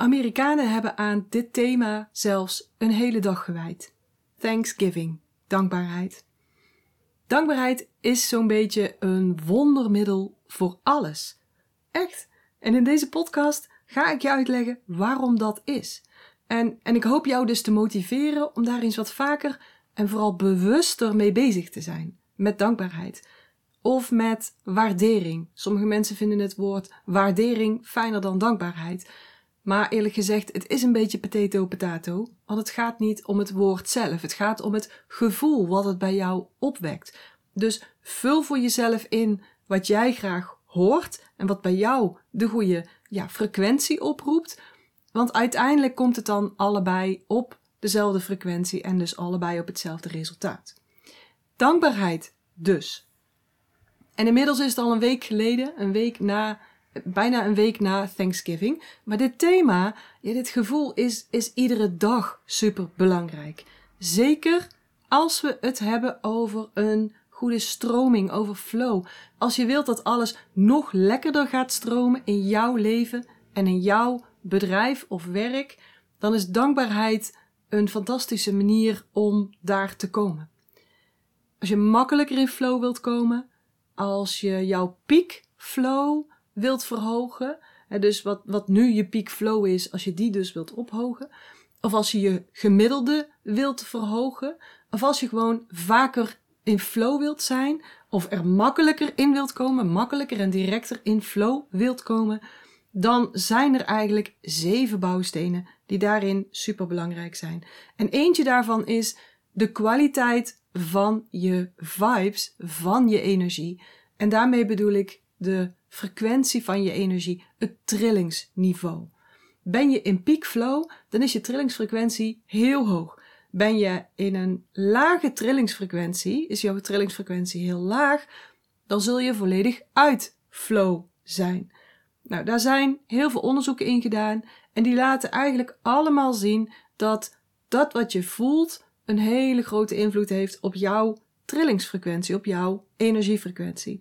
Amerikanen hebben aan dit thema zelfs een hele dag gewijd. Thanksgiving, dankbaarheid. Dankbaarheid is zo'n beetje een wondermiddel voor alles. Echt. En in deze podcast ga ik je uitleggen waarom dat is. En, en ik hoop jou dus te motiveren om daar eens wat vaker en vooral bewuster mee bezig te zijn. Met dankbaarheid. Of met waardering. Sommige mensen vinden het woord waardering fijner dan dankbaarheid. Maar eerlijk gezegd, het is een beetje potato potato. Want het gaat niet om het woord zelf. Het gaat om het gevoel wat het bij jou opwekt. Dus vul voor jezelf in wat jij graag hoort en wat bij jou de goede ja, frequentie oproept. Want uiteindelijk komt het dan allebei op dezelfde frequentie en dus allebei op hetzelfde resultaat. Dankbaarheid dus. En inmiddels is het al een week geleden, een week na, bijna een week na Thanksgiving. Maar dit thema, dit gevoel is, is iedere dag super belangrijk. Zeker als we het hebben over een goede stroming, over flow. Als je wilt dat alles nog lekkerder gaat stromen in jouw leven en in jouw bedrijf of werk, dan is dankbaarheid een fantastische manier om daar te komen. Als je makkelijker in flow wilt komen, als je jouw peak flow wilt verhogen, dus wat, wat nu je peak flow is, als je die dus wilt ophogen, of als je je gemiddelde wilt verhogen, of als je gewoon vaker in flow wilt zijn, of er makkelijker in wilt komen, makkelijker en directer in flow wilt komen, dan zijn er eigenlijk zeven bouwstenen die daarin super belangrijk zijn. En eentje daarvan is de kwaliteit van je vibes, van je energie. En daarmee bedoel ik de frequentie van je energie, het trillingsniveau. Ben je in peak flow, dan is je trillingsfrequentie heel hoog. Ben je in een lage trillingsfrequentie, is jouw trillingsfrequentie heel laag, dan zul je volledig uit flow zijn. Nou, daar zijn heel veel onderzoeken in gedaan en die laten eigenlijk allemaal zien dat dat wat je voelt een hele grote invloed heeft op jouw trillingsfrequentie, op jouw energiefrequentie.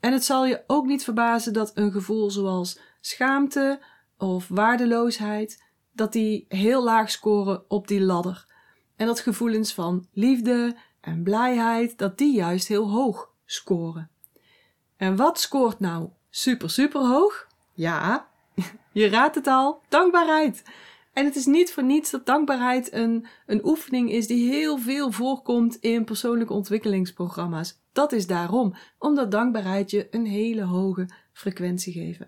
En het zal je ook niet verbazen dat een gevoel zoals schaamte of waardeloosheid, dat die heel laag scoren op die ladder. En dat gevoelens van liefde en blijheid, dat die juist heel hoog scoren. En wat scoort nou super, super hoog? Ja, je raadt het al, dankbaarheid. En het is niet voor niets dat dankbaarheid een, een oefening is die heel veel voorkomt in persoonlijke ontwikkelingsprogramma's. Dat is daarom, omdat dankbaarheid je een hele hoge frequentie geeft.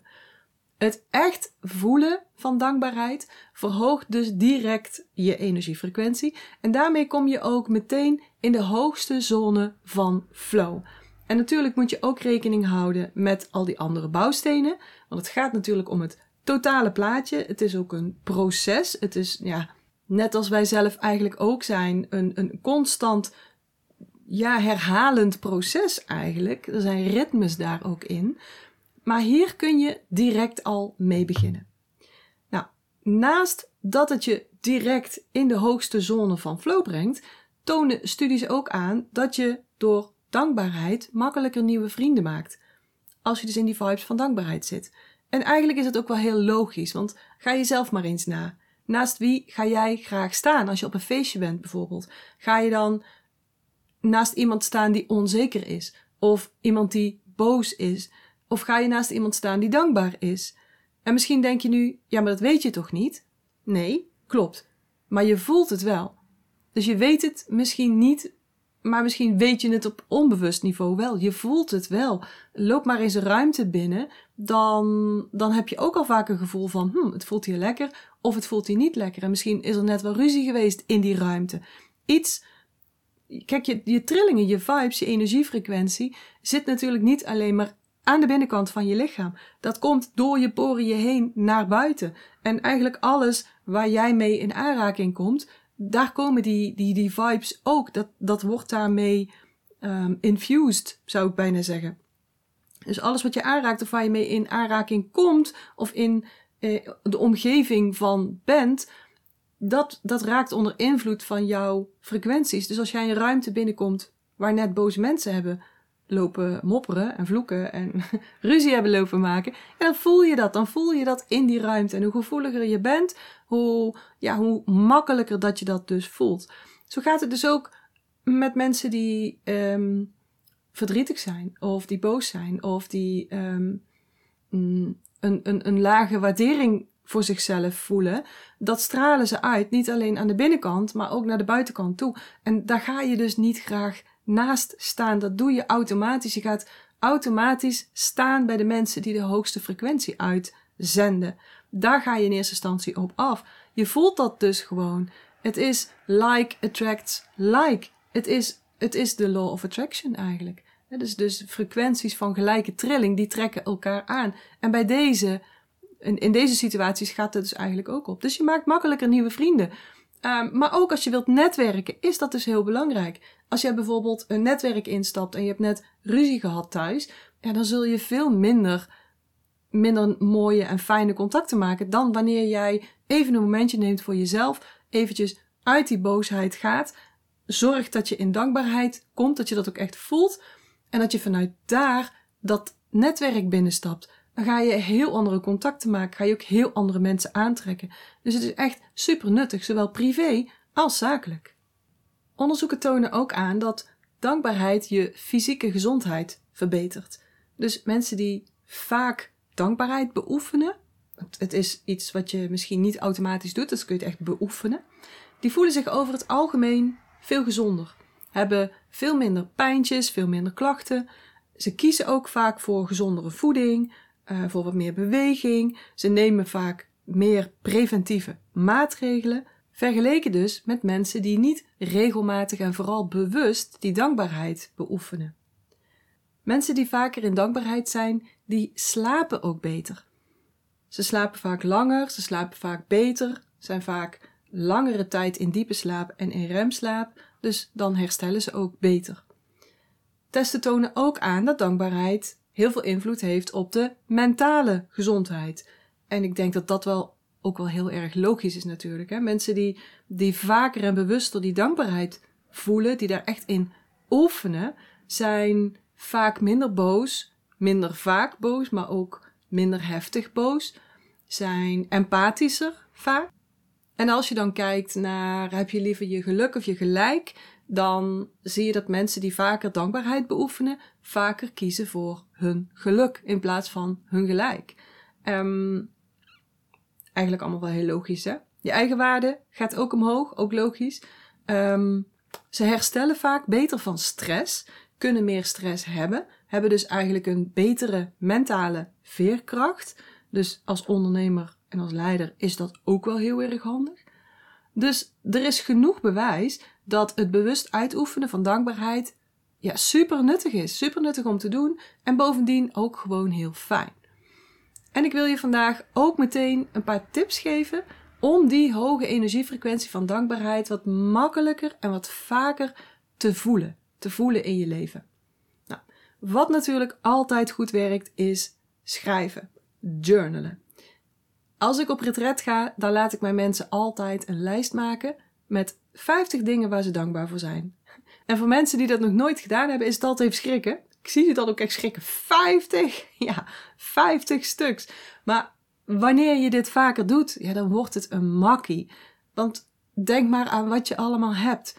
Het echt voelen van dankbaarheid verhoogt dus direct je energiefrequentie en daarmee kom je ook meteen in de hoogste zone van flow. En natuurlijk moet je ook rekening houden met al die andere bouwstenen, want het gaat natuurlijk om het totale plaatje. Het is ook een proces. Het is, ja, net als wij zelf eigenlijk ook zijn, een, een constant, ja, herhalend proces eigenlijk. Er zijn ritmes daar ook in. Maar hier kun je direct al mee beginnen. Nou, naast dat het je direct in de hoogste zone van flow brengt, tonen studies ook aan dat je door dankbaarheid makkelijker nieuwe vrienden maakt. Als je dus in die vibes van dankbaarheid zit. En eigenlijk is het ook wel heel logisch, want ga jezelf maar eens na. Naast wie ga jij graag staan als je op een feestje bent bijvoorbeeld? Ga je dan naast iemand staan die onzeker is? Of iemand die boos is? Of ga je naast iemand staan die dankbaar is? En misschien denk je nu, ja, maar dat weet je toch niet? Nee, klopt. Maar je voelt het wel. Dus je weet het misschien niet maar misschien weet je het op onbewust niveau wel. Je voelt het wel. Loop maar eens een ruimte binnen. Dan, dan heb je ook al vaak een gevoel van: hm, het voelt hier lekker. Of het voelt hier niet lekker. En misschien is er net wel ruzie geweest in die ruimte. Iets. Kijk, je, je trillingen, je vibes, je energiefrequentie zit natuurlijk niet alleen maar aan de binnenkant van je lichaam. Dat komt door je poriën heen naar buiten. En eigenlijk alles waar jij mee in aanraking komt, daar komen die, die, die vibes ook. Dat, dat wordt daarmee um, infused, zou ik bijna zeggen. Dus alles wat je aanraakt of waar je mee in aanraking komt of in eh, de omgeving van bent, dat, dat raakt onder invloed van jouw frequenties. Dus als jij een ruimte binnenkomt waar net boze mensen hebben lopen mopperen en vloeken en ruzie hebben lopen maken. En dan voel je dat. Dan voel je dat in die ruimte. En hoe gevoeliger je bent, hoe, ja, hoe makkelijker dat je dat dus voelt. Zo gaat het dus ook met mensen die um, verdrietig zijn, of die boos zijn, of die um, een, een, een lage waardering voor zichzelf voelen, dat stralen ze uit. Niet alleen aan de binnenkant, maar ook naar de buitenkant toe. En daar ga je dus niet graag naast staan. Dat doe je automatisch. Je gaat automatisch staan bij de mensen die de hoogste frequentie uitzenden. Daar ga je in eerste instantie op af. Je voelt dat dus gewoon. Het is like attracts like. Het is, het is de law of attraction eigenlijk. Dus, dus frequenties van gelijke trilling, die trekken elkaar aan. En bij deze, in, deze situaties gaat het dus eigenlijk ook op. Dus je maakt makkelijker nieuwe vrienden. Um, maar ook als je wilt netwerken, is dat dus heel belangrijk. Als jij bijvoorbeeld een netwerk instapt en je hebt net ruzie gehad thuis, ja, dan zul je veel minder, minder mooie en fijne contacten maken dan wanneer jij even een momentje neemt voor jezelf, eventjes uit die boosheid gaat, zorgt dat je in dankbaarheid komt, dat je dat ook echt voelt en dat je vanuit daar dat netwerk binnenstapt. Dan ga je heel andere contacten maken, ga je ook heel andere mensen aantrekken. Dus het is echt super nuttig, zowel privé als zakelijk. Onderzoeken tonen ook aan dat dankbaarheid je fysieke gezondheid verbetert. Dus mensen die vaak dankbaarheid beoefenen, het is iets wat je misschien niet automatisch doet, dus kun je het echt beoefenen, die voelen zich over het algemeen veel gezonder, hebben veel minder pijntjes, veel minder klachten. Ze kiezen ook vaak voor gezondere voeding, uh, voor wat meer beweging. Ze nemen vaak meer preventieve maatregelen. Vergeleken dus met mensen die niet regelmatig en vooral bewust die dankbaarheid beoefenen. Mensen die vaker in dankbaarheid zijn, die slapen ook beter. Ze slapen vaak langer, ze slapen vaak beter, zijn vaak langere tijd in diepe slaap en in remslaap, dus dan herstellen ze ook beter. Testen tonen ook aan dat dankbaarheid heel veel invloed heeft op de mentale gezondheid. En ik denk dat dat wel ook wel heel erg logisch is natuurlijk. Hè? Mensen die, die vaker en bewuster die dankbaarheid voelen, die daar echt in oefenen, zijn vaak minder boos, minder vaak boos, maar ook minder heftig boos, zijn empathischer vaak. En als je dan kijkt naar heb je liever je geluk of je gelijk, dan zie je dat mensen die vaker dankbaarheid beoefenen, vaker kiezen voor hun geluk in plaats van hun gelijk. Um, eigenlijk allemaal wel heel logisch, hè? Je eigen waarde gaat ook omhoog, ook logisch. Um, ze herstellen vaak beter van stress, kunnen meer stress hebben, hebben dus eigenlijk een betere mentale veerkracht. Dus als ondernemer en als leider is dat ook wel heel erg handig. Dus er is genoeg bewijs dat het bewust uitoefenen van dankbaarheid ja, super nuttig is. Super nuttig om te doen en bovendien ook gewoon heel fijn. En ik wil je vandaag ook meteen een paar tips geven om die hoge energiefrequentie van dankbaarheid wat makkelijker en wat vaker te voelen. Te voelen in je leven. Nou, wat natuurlijk altijd goed werkt is schrijven, journalen. Als ik op retret ga, dan laat ik mijn mensen altijd een lijst maken met 50 dingen waar ze dankbaar voor zijn. En voor mensen die dat nog nooit gedaan hebben, is het altijd even schrikken. Ik zie je dan ook echt schrikken. 50? Ja, 50 stuks. Maar wanneer je dit vaker doet, ja, dan wordt het een makkie. Want denk maar aan wat je allemaal hebt.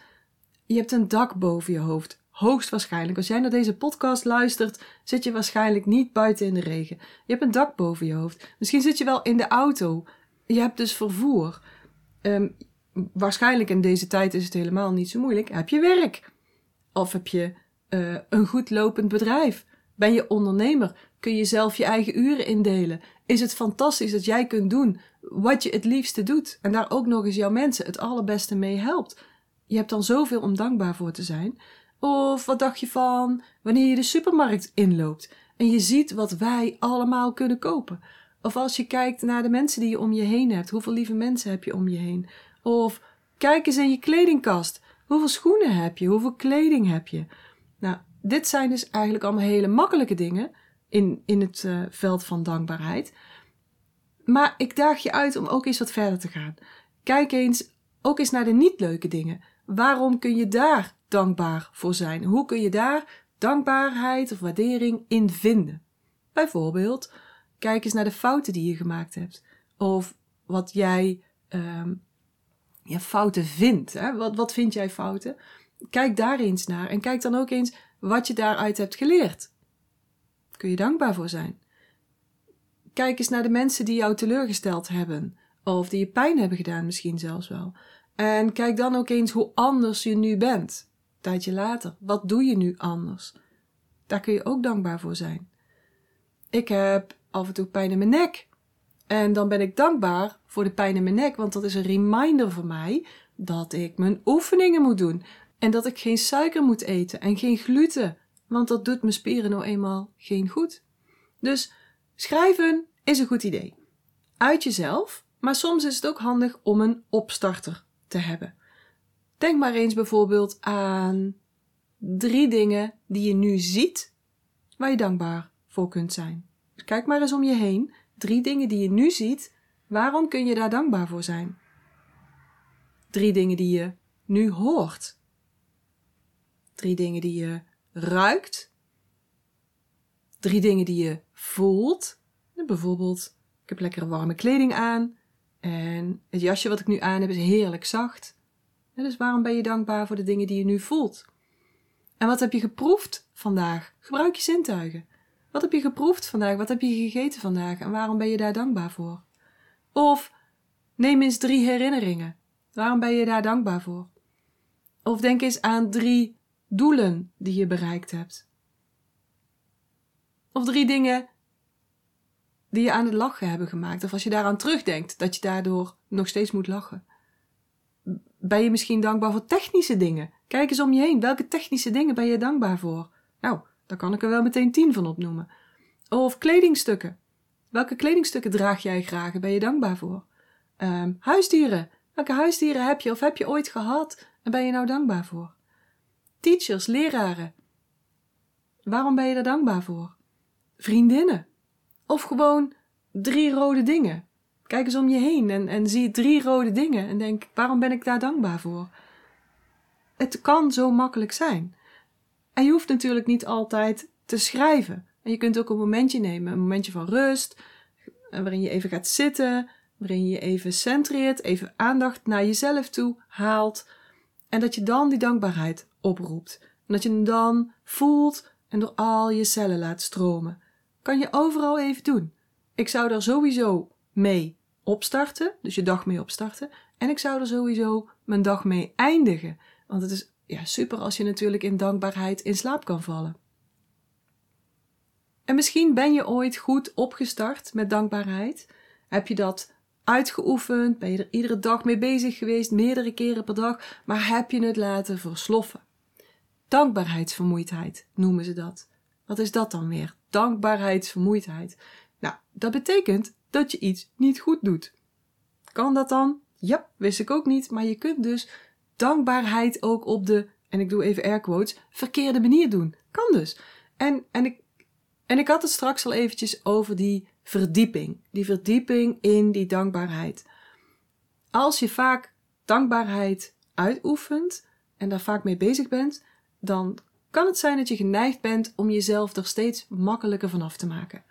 Je hebt een dak boven je hoofd. Hoogstwaarschijnlijk. Als jij naar deze podcast luistert, zit je waarschijnlijk niet buiten in de regen. Je hebt een dak boven je hoofd. Misschien zit je wel in de auto. Je hebt dus vervoer. Um, waarschijnlijk in deze tijd is het helemaal niet zo moeilijk. Heb je werk? Of heb je uh, een goed lopend bedrijf? Ben je ondernemer? Kun je zelf je eigen uren indelen? Is het fantastisch dat jij kunt doen wat je het liefste doet en daar ook nog eens jouw mensen het allerbeste mee helpt? Je hebt dan zoveel om dankbaar voor te zijn. Of wat dacht je van wanneer je de supermarkt inloopt en je ziet wat wij allemaal kunnen kopen? Of als je kijkt naar de mensen die je om je heen hebt, hoeveel lieve mensen heb je om je heen? Of kijk eens in je kledingkast. Hoeveel schoenen heb je? Hoeveel kleding heb je? Nou, dit zijn dus eigenlijk allemaal hele makkelijke dingen in, in het uh, veld van dankbaarheid. Maar ik daag je uit om ook eens wat verder te gaan. Kijk eens ook eens naar de niet leuke dingen. Waarom kun je daar dankbaar voor zijn? Hoe kun je daar dankbaarheid of waardering in vinden. Bijvoorbeeld, kijk eens naar de fouten die je gemaakt hebt. Of wat jij um, ja, fouten vindt. Hè? Wat, wat vind jij fouten? Kijk daar eens naar en kijk dan ook eens wat je daaruit hebt geleerd. Kun je dankbaar voor zijn. Kijk eens naar de mensen die jou teleurgesteld hebben. Of die je pijn hebben gedaan, misschien zelfs wel. En kijk dan ook eens hoe anders je nu bent. Een tijdje later. Wat doe je nu anders? Daar kun je ook dankbaar voor zijn. Ik heb af en toe pijn in mijn nek. En dan ben ik dankbaar voor de pijn in mijn nek, want dat is een reminder voor mij dat ik mijn oefeningen moet doen. En dat ik geen suiker moet eten en geen gluten, want dat doet mijn spieren nou eenmaal geen goed. Dus schrijven is een goed idee. Uit jezelf, maar soms is het ook handig om een opstarter te hebben. Denk maar eens bijvoorbeeld aan drie dingen die je nu ziet waar je dankbaar voor kunt zijn. Kijk maar eens om je heen. Drie dingen die je nu ziet, waarom kun je daar dankbaar voor zijn? Drie dingen die je nu hoort. Drie dingen die je ruikt. Drie dingen die je voelt. Bijvoorbeeld, ik heb lekkere warme kleding aan. En het jasje wat ik nu aan heb is heerlijk zacht. dus waarom ben je dankbaar voor de dingen die je nu voelt? En wat heb je geproefd vandaag? Gebruik je zintuigen. Wat heb je geproefd vandaag? Wat heb je gegeten vandaag? En waarom ben je daar dankbaar voor? Of neem eens drie herinneringen. Waarom ben je daar dankbaar voor? Of denk eens aan drie doelen die je bereikt hebt. Of drie dingen die je aan het lachen hebben gemaakt. Of als je daaraan terugdenkt, dat je daardoor nog steeds moet lachen. Ben je misschien dankbaar voor technische dingen? Kijk eens om je heen. Welke technische dingen ben je dankbaar voor? Nou, daar kan ik er wel meteen tien van opnoemen. Of kledingstukken. Welke kledingstukken draag jij graag en ben je dankbaar voor? Um, huisdieren. Welke huisdieren heb je of heb je ooit gehad en ben je nou dankbaar voor? Teachers, leraren. Waarom ben je daar dankbaar voor? Vriendinnen. Of gewoon drie rode dingen. Kijk eens om je heen en, en zie drie rode dingen en denk: waarom ben ik daar dankbaar voor? Het kan zo makkelijk zijn. En je hoeft natuurlijk niet altijd te schrijven. En je kunt ook een momentje nemen, een momentje van rust, waarin je even gaat zitten, waarin je even centreert, even aandacht naar jezelf toe haalt. En dat je dan die dankbaarheid oproept. En dat je hem dan voelt en door al je cellen laat stromen. Kan je overal even doen. Ik zou er sowieso mee opstarten, dus je dag mee opstarten. En ik zou er sowieso mijn dag mee eindigen. Want het is ja, super als je natuurlijk in dankbaarheid in slaap kan vallen. En misschien ben je ooit goed opgestart met dankbaarheid. Heb je dat uitgeoefend? Ben je er iedere dag mee bezig geweest, meerdere keren per dag, maar heb je het laten versloffen? Dankbaarheidsvermoeidheid noemen ze dat. Wat is dat dan weer? Dankbaarheidsvermoeidheid. Nou, dat betekent dat je iets niet goed doet. Kan dat dan? Ja, wist ik ook niet, maar je kunt dus dankbaarheid ook op de, en ik doe even air quotes, verkeerde manier doen. Kan dus. En, en, ik, en ik had het straks al eventjes over die verdieping. Die verdieping in die dankbaarheid. Als je vaak dankbaarheid uitoefent en daar vaak mee bezig bent, dan kan het zijn dat je geneigd bent om jezelf er steeds makkelijker vanaf te maken.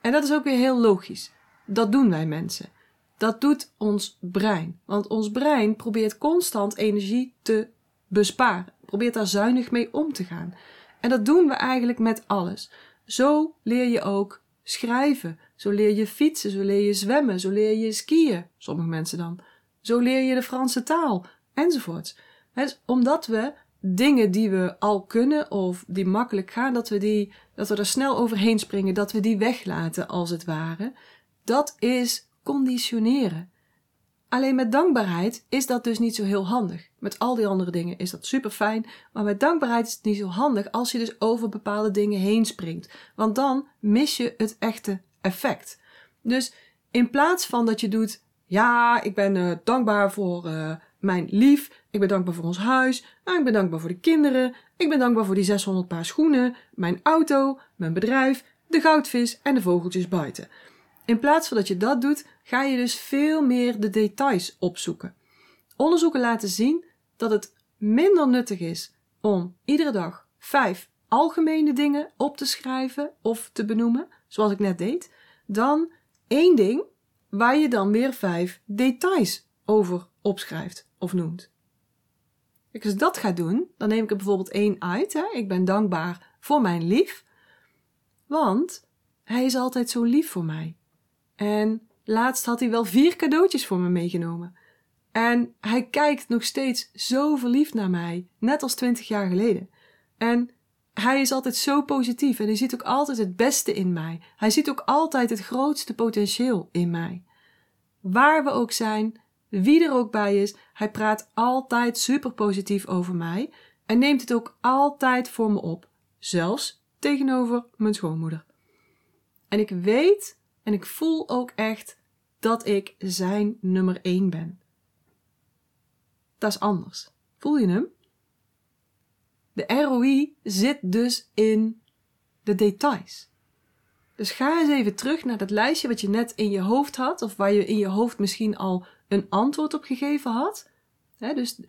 En dat is ook weer heel logisch. Dat doen wij mensen. Dat doet ons brein. Want ons brein probeert constant energie te besparen. Probeert daar zuinig mee om te gaan. En dat doen we eigenlijk met alles. Zo leer je ook schrijven. Zo leer je fietsen. Zo leer je zwemmen. Zo leer je skiën. Sommige mensen dan. Zo leer je de Franse taal. Enzovoorts. Dus omdat we dingen die we al kunnen of die makkelijk gaan, dat we, die, dat we er snel overheen springen, dat we die weglaten als het ware. Dat is conditioneren. Alleen met dankbaarheid is dat dus niet zo heel handig. Met al die andere dingen is dat super fijn, maar met dankbaarheid is het niet zo handig als je dus over bepaalde dingen heen springt. Want dan mis je het echte effect. Dus in plaats van dat je doet, ja, ik ben uh, dankbaar voor uh, mijn lief, ik ben dankbaar voor ons huis, ik ben dankbaar voor de kinderen, ik ben dankbaar voor die 600 paar schoenen, mijn auto, mijn bedrijf, de goudvis en de vogeltjes buiten. In plaats van dat je dat doet, ga je dus veel meer de details opzoeken. Onderzoeken laten zien dat het minder nuttig is om iedere dag vijf algemene dingen op te schrijven of te benoemen, zoals ik net deed, dan één ding waar je dan weer vijf details over opschrijft of noemt. Als ik dat ga doen, dan neem ik er bijvoorbeeld één uit. Hè? Ik ben dankbaar voor mijn lief, want hij is altijd zo lief voor mij. En laatst had hij wel vier cadeautjes voor me meegenomen. En hij kijkt nog steeds zo verliefd naar mij, net als twintig jaar geleden. En hij is altijd zo positief en hij ziet ook altijd het beste in mij. Hij ziet ook altijd het grootste potentieel in mij. Waar we ook zijn, wie er ook bij is, hij praat altijd super positief over mij en neemt het ook altijd voor me op, zelfs tegenover mijn schoonmoeder. En ik weet en ik voel ook echt dat ik zijn nummer één ben. Dat is anders. Voel je hem? De ROI zit dus in de details. Dus ga eens even terug naar dat lijstje wat je net in je hoofd had, of waar je in je hoofd misschien al een antwoord op gegeven had. dus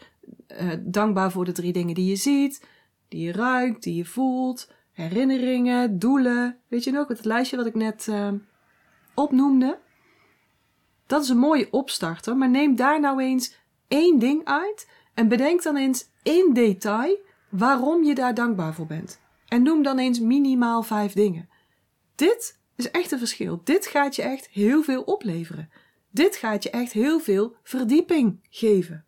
uh, dankbaar voor de drie dingen die je ziet, die je ruikt, die je voelt, herinneringen, doelen. Weet je nog, het lijstje wat ik net uh, opnoemde? Dat is een mooie opstarter, maar neem daar nou eens één ding uit en bedenk dan eens in detail waarom je daar dankbaar voor bent. En noem dan eens minimaal vijf dingen. Dit is echt een verschil. Dit gaat je echt heel veel opleveren. Dit gaat je echt heel veel verdieping geven.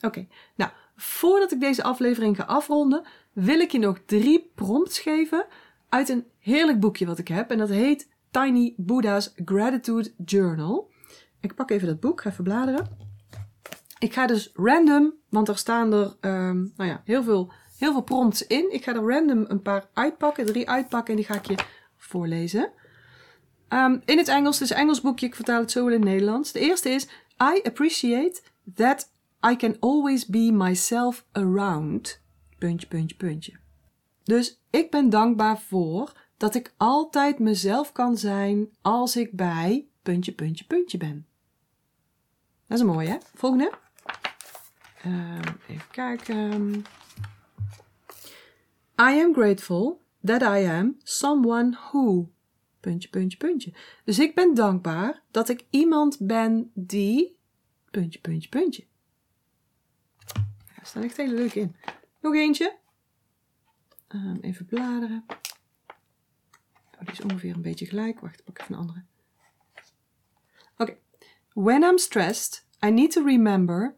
Oké, nou, voordat ik deze aflevering ga afronden, wil ik je nog drie prompts geven uit een heerlijk boekje wat ik heb. En dat heet Tiny Buddha's Gratitude Journal. Ik pak even dat boek, ga even bladeren. Ik ga dus random, want er staan er um, nou ja, heel, veel, heel veel prompts in. Ik ga er random een paar uitpakken, drie uitpakken en die ga ik je voorlezen. Um, in het Engels, een Engels boekje, ik vertaal het zo wel in het Nederlands. De eerste is: I appreciate that I can always be myself around. Puntje, puntje, puntje. Dus ik ben dankbaar voor dat ik altijd mezelf kan zijn als ik bij puntje, puntje, puntje ben. Dat is een mooie, hè? Volgende. Um, even kijken. I am grateful that I am someone who. Puntje, puntje, puntje. Dus ik ben dankbaar dat ik iemand ben die. Puntje, puntje, puntje. Ja, er staan echt hele leuk in. Nog eentje. Um, even bladeren. Oh, die is ongeveer een beetje gelijk. Wacht, pak even een andere. When I'm stressed, I need to remember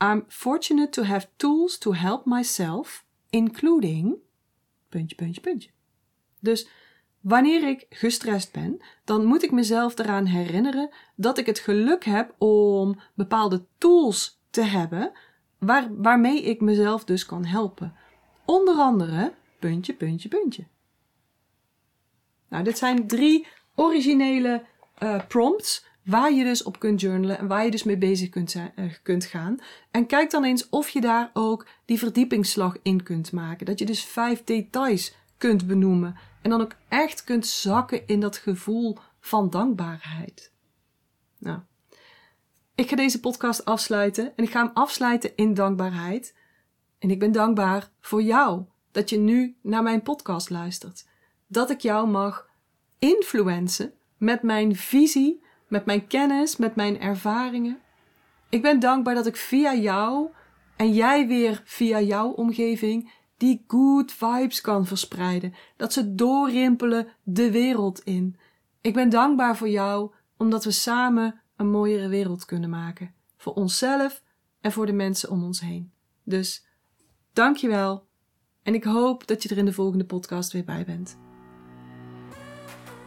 I'm fortunate to have tools to help myself, including. Puntje, puntje, puntje. Dus wanneer ik gestrest ben, dan moet ik mezelf eraan herinneren dat ik het geluk heb om bepaalde tools te hebben waar, waarmee ik mezelf dus kan helpen. Onder andere puntje, puntje, puntje. Nou, dit zijn drie originele uh, prompts waar je dus op kunt journalen en waar je dus mee bezig kunt, zijn, uh, kunt gaan. En kijk dan eens of je daar ook die verdiepingsslag in kunt maken. Dat je dus vijf details kunt benoemen en dan ook echt kunt zakken in dat gevoel van dankbaarheid. Nou, ik ga deze podcast afsluiten en ik ga hem afsluiten in dankbaarheid. En ik ben dankbaar voor jou dat je nu naar mijn podcast luistert. Dat ik jou mag influencen met mijn visie met mijn kennis, met mijn ervaringen. Ik ben dankbaar dat ik via jou en jij weer via jouw omgeving die good vibes kan verspreiden, dat ze doorrimpelen de wereld in. Ik ben dankbaar voor jou omdat we samen een mooiere wereld kunnen maken. Voor onszelf en voor de mensen om ons heen. Dus dankjewel en ik hoop dat je er in de volgende podcast weer bij bent.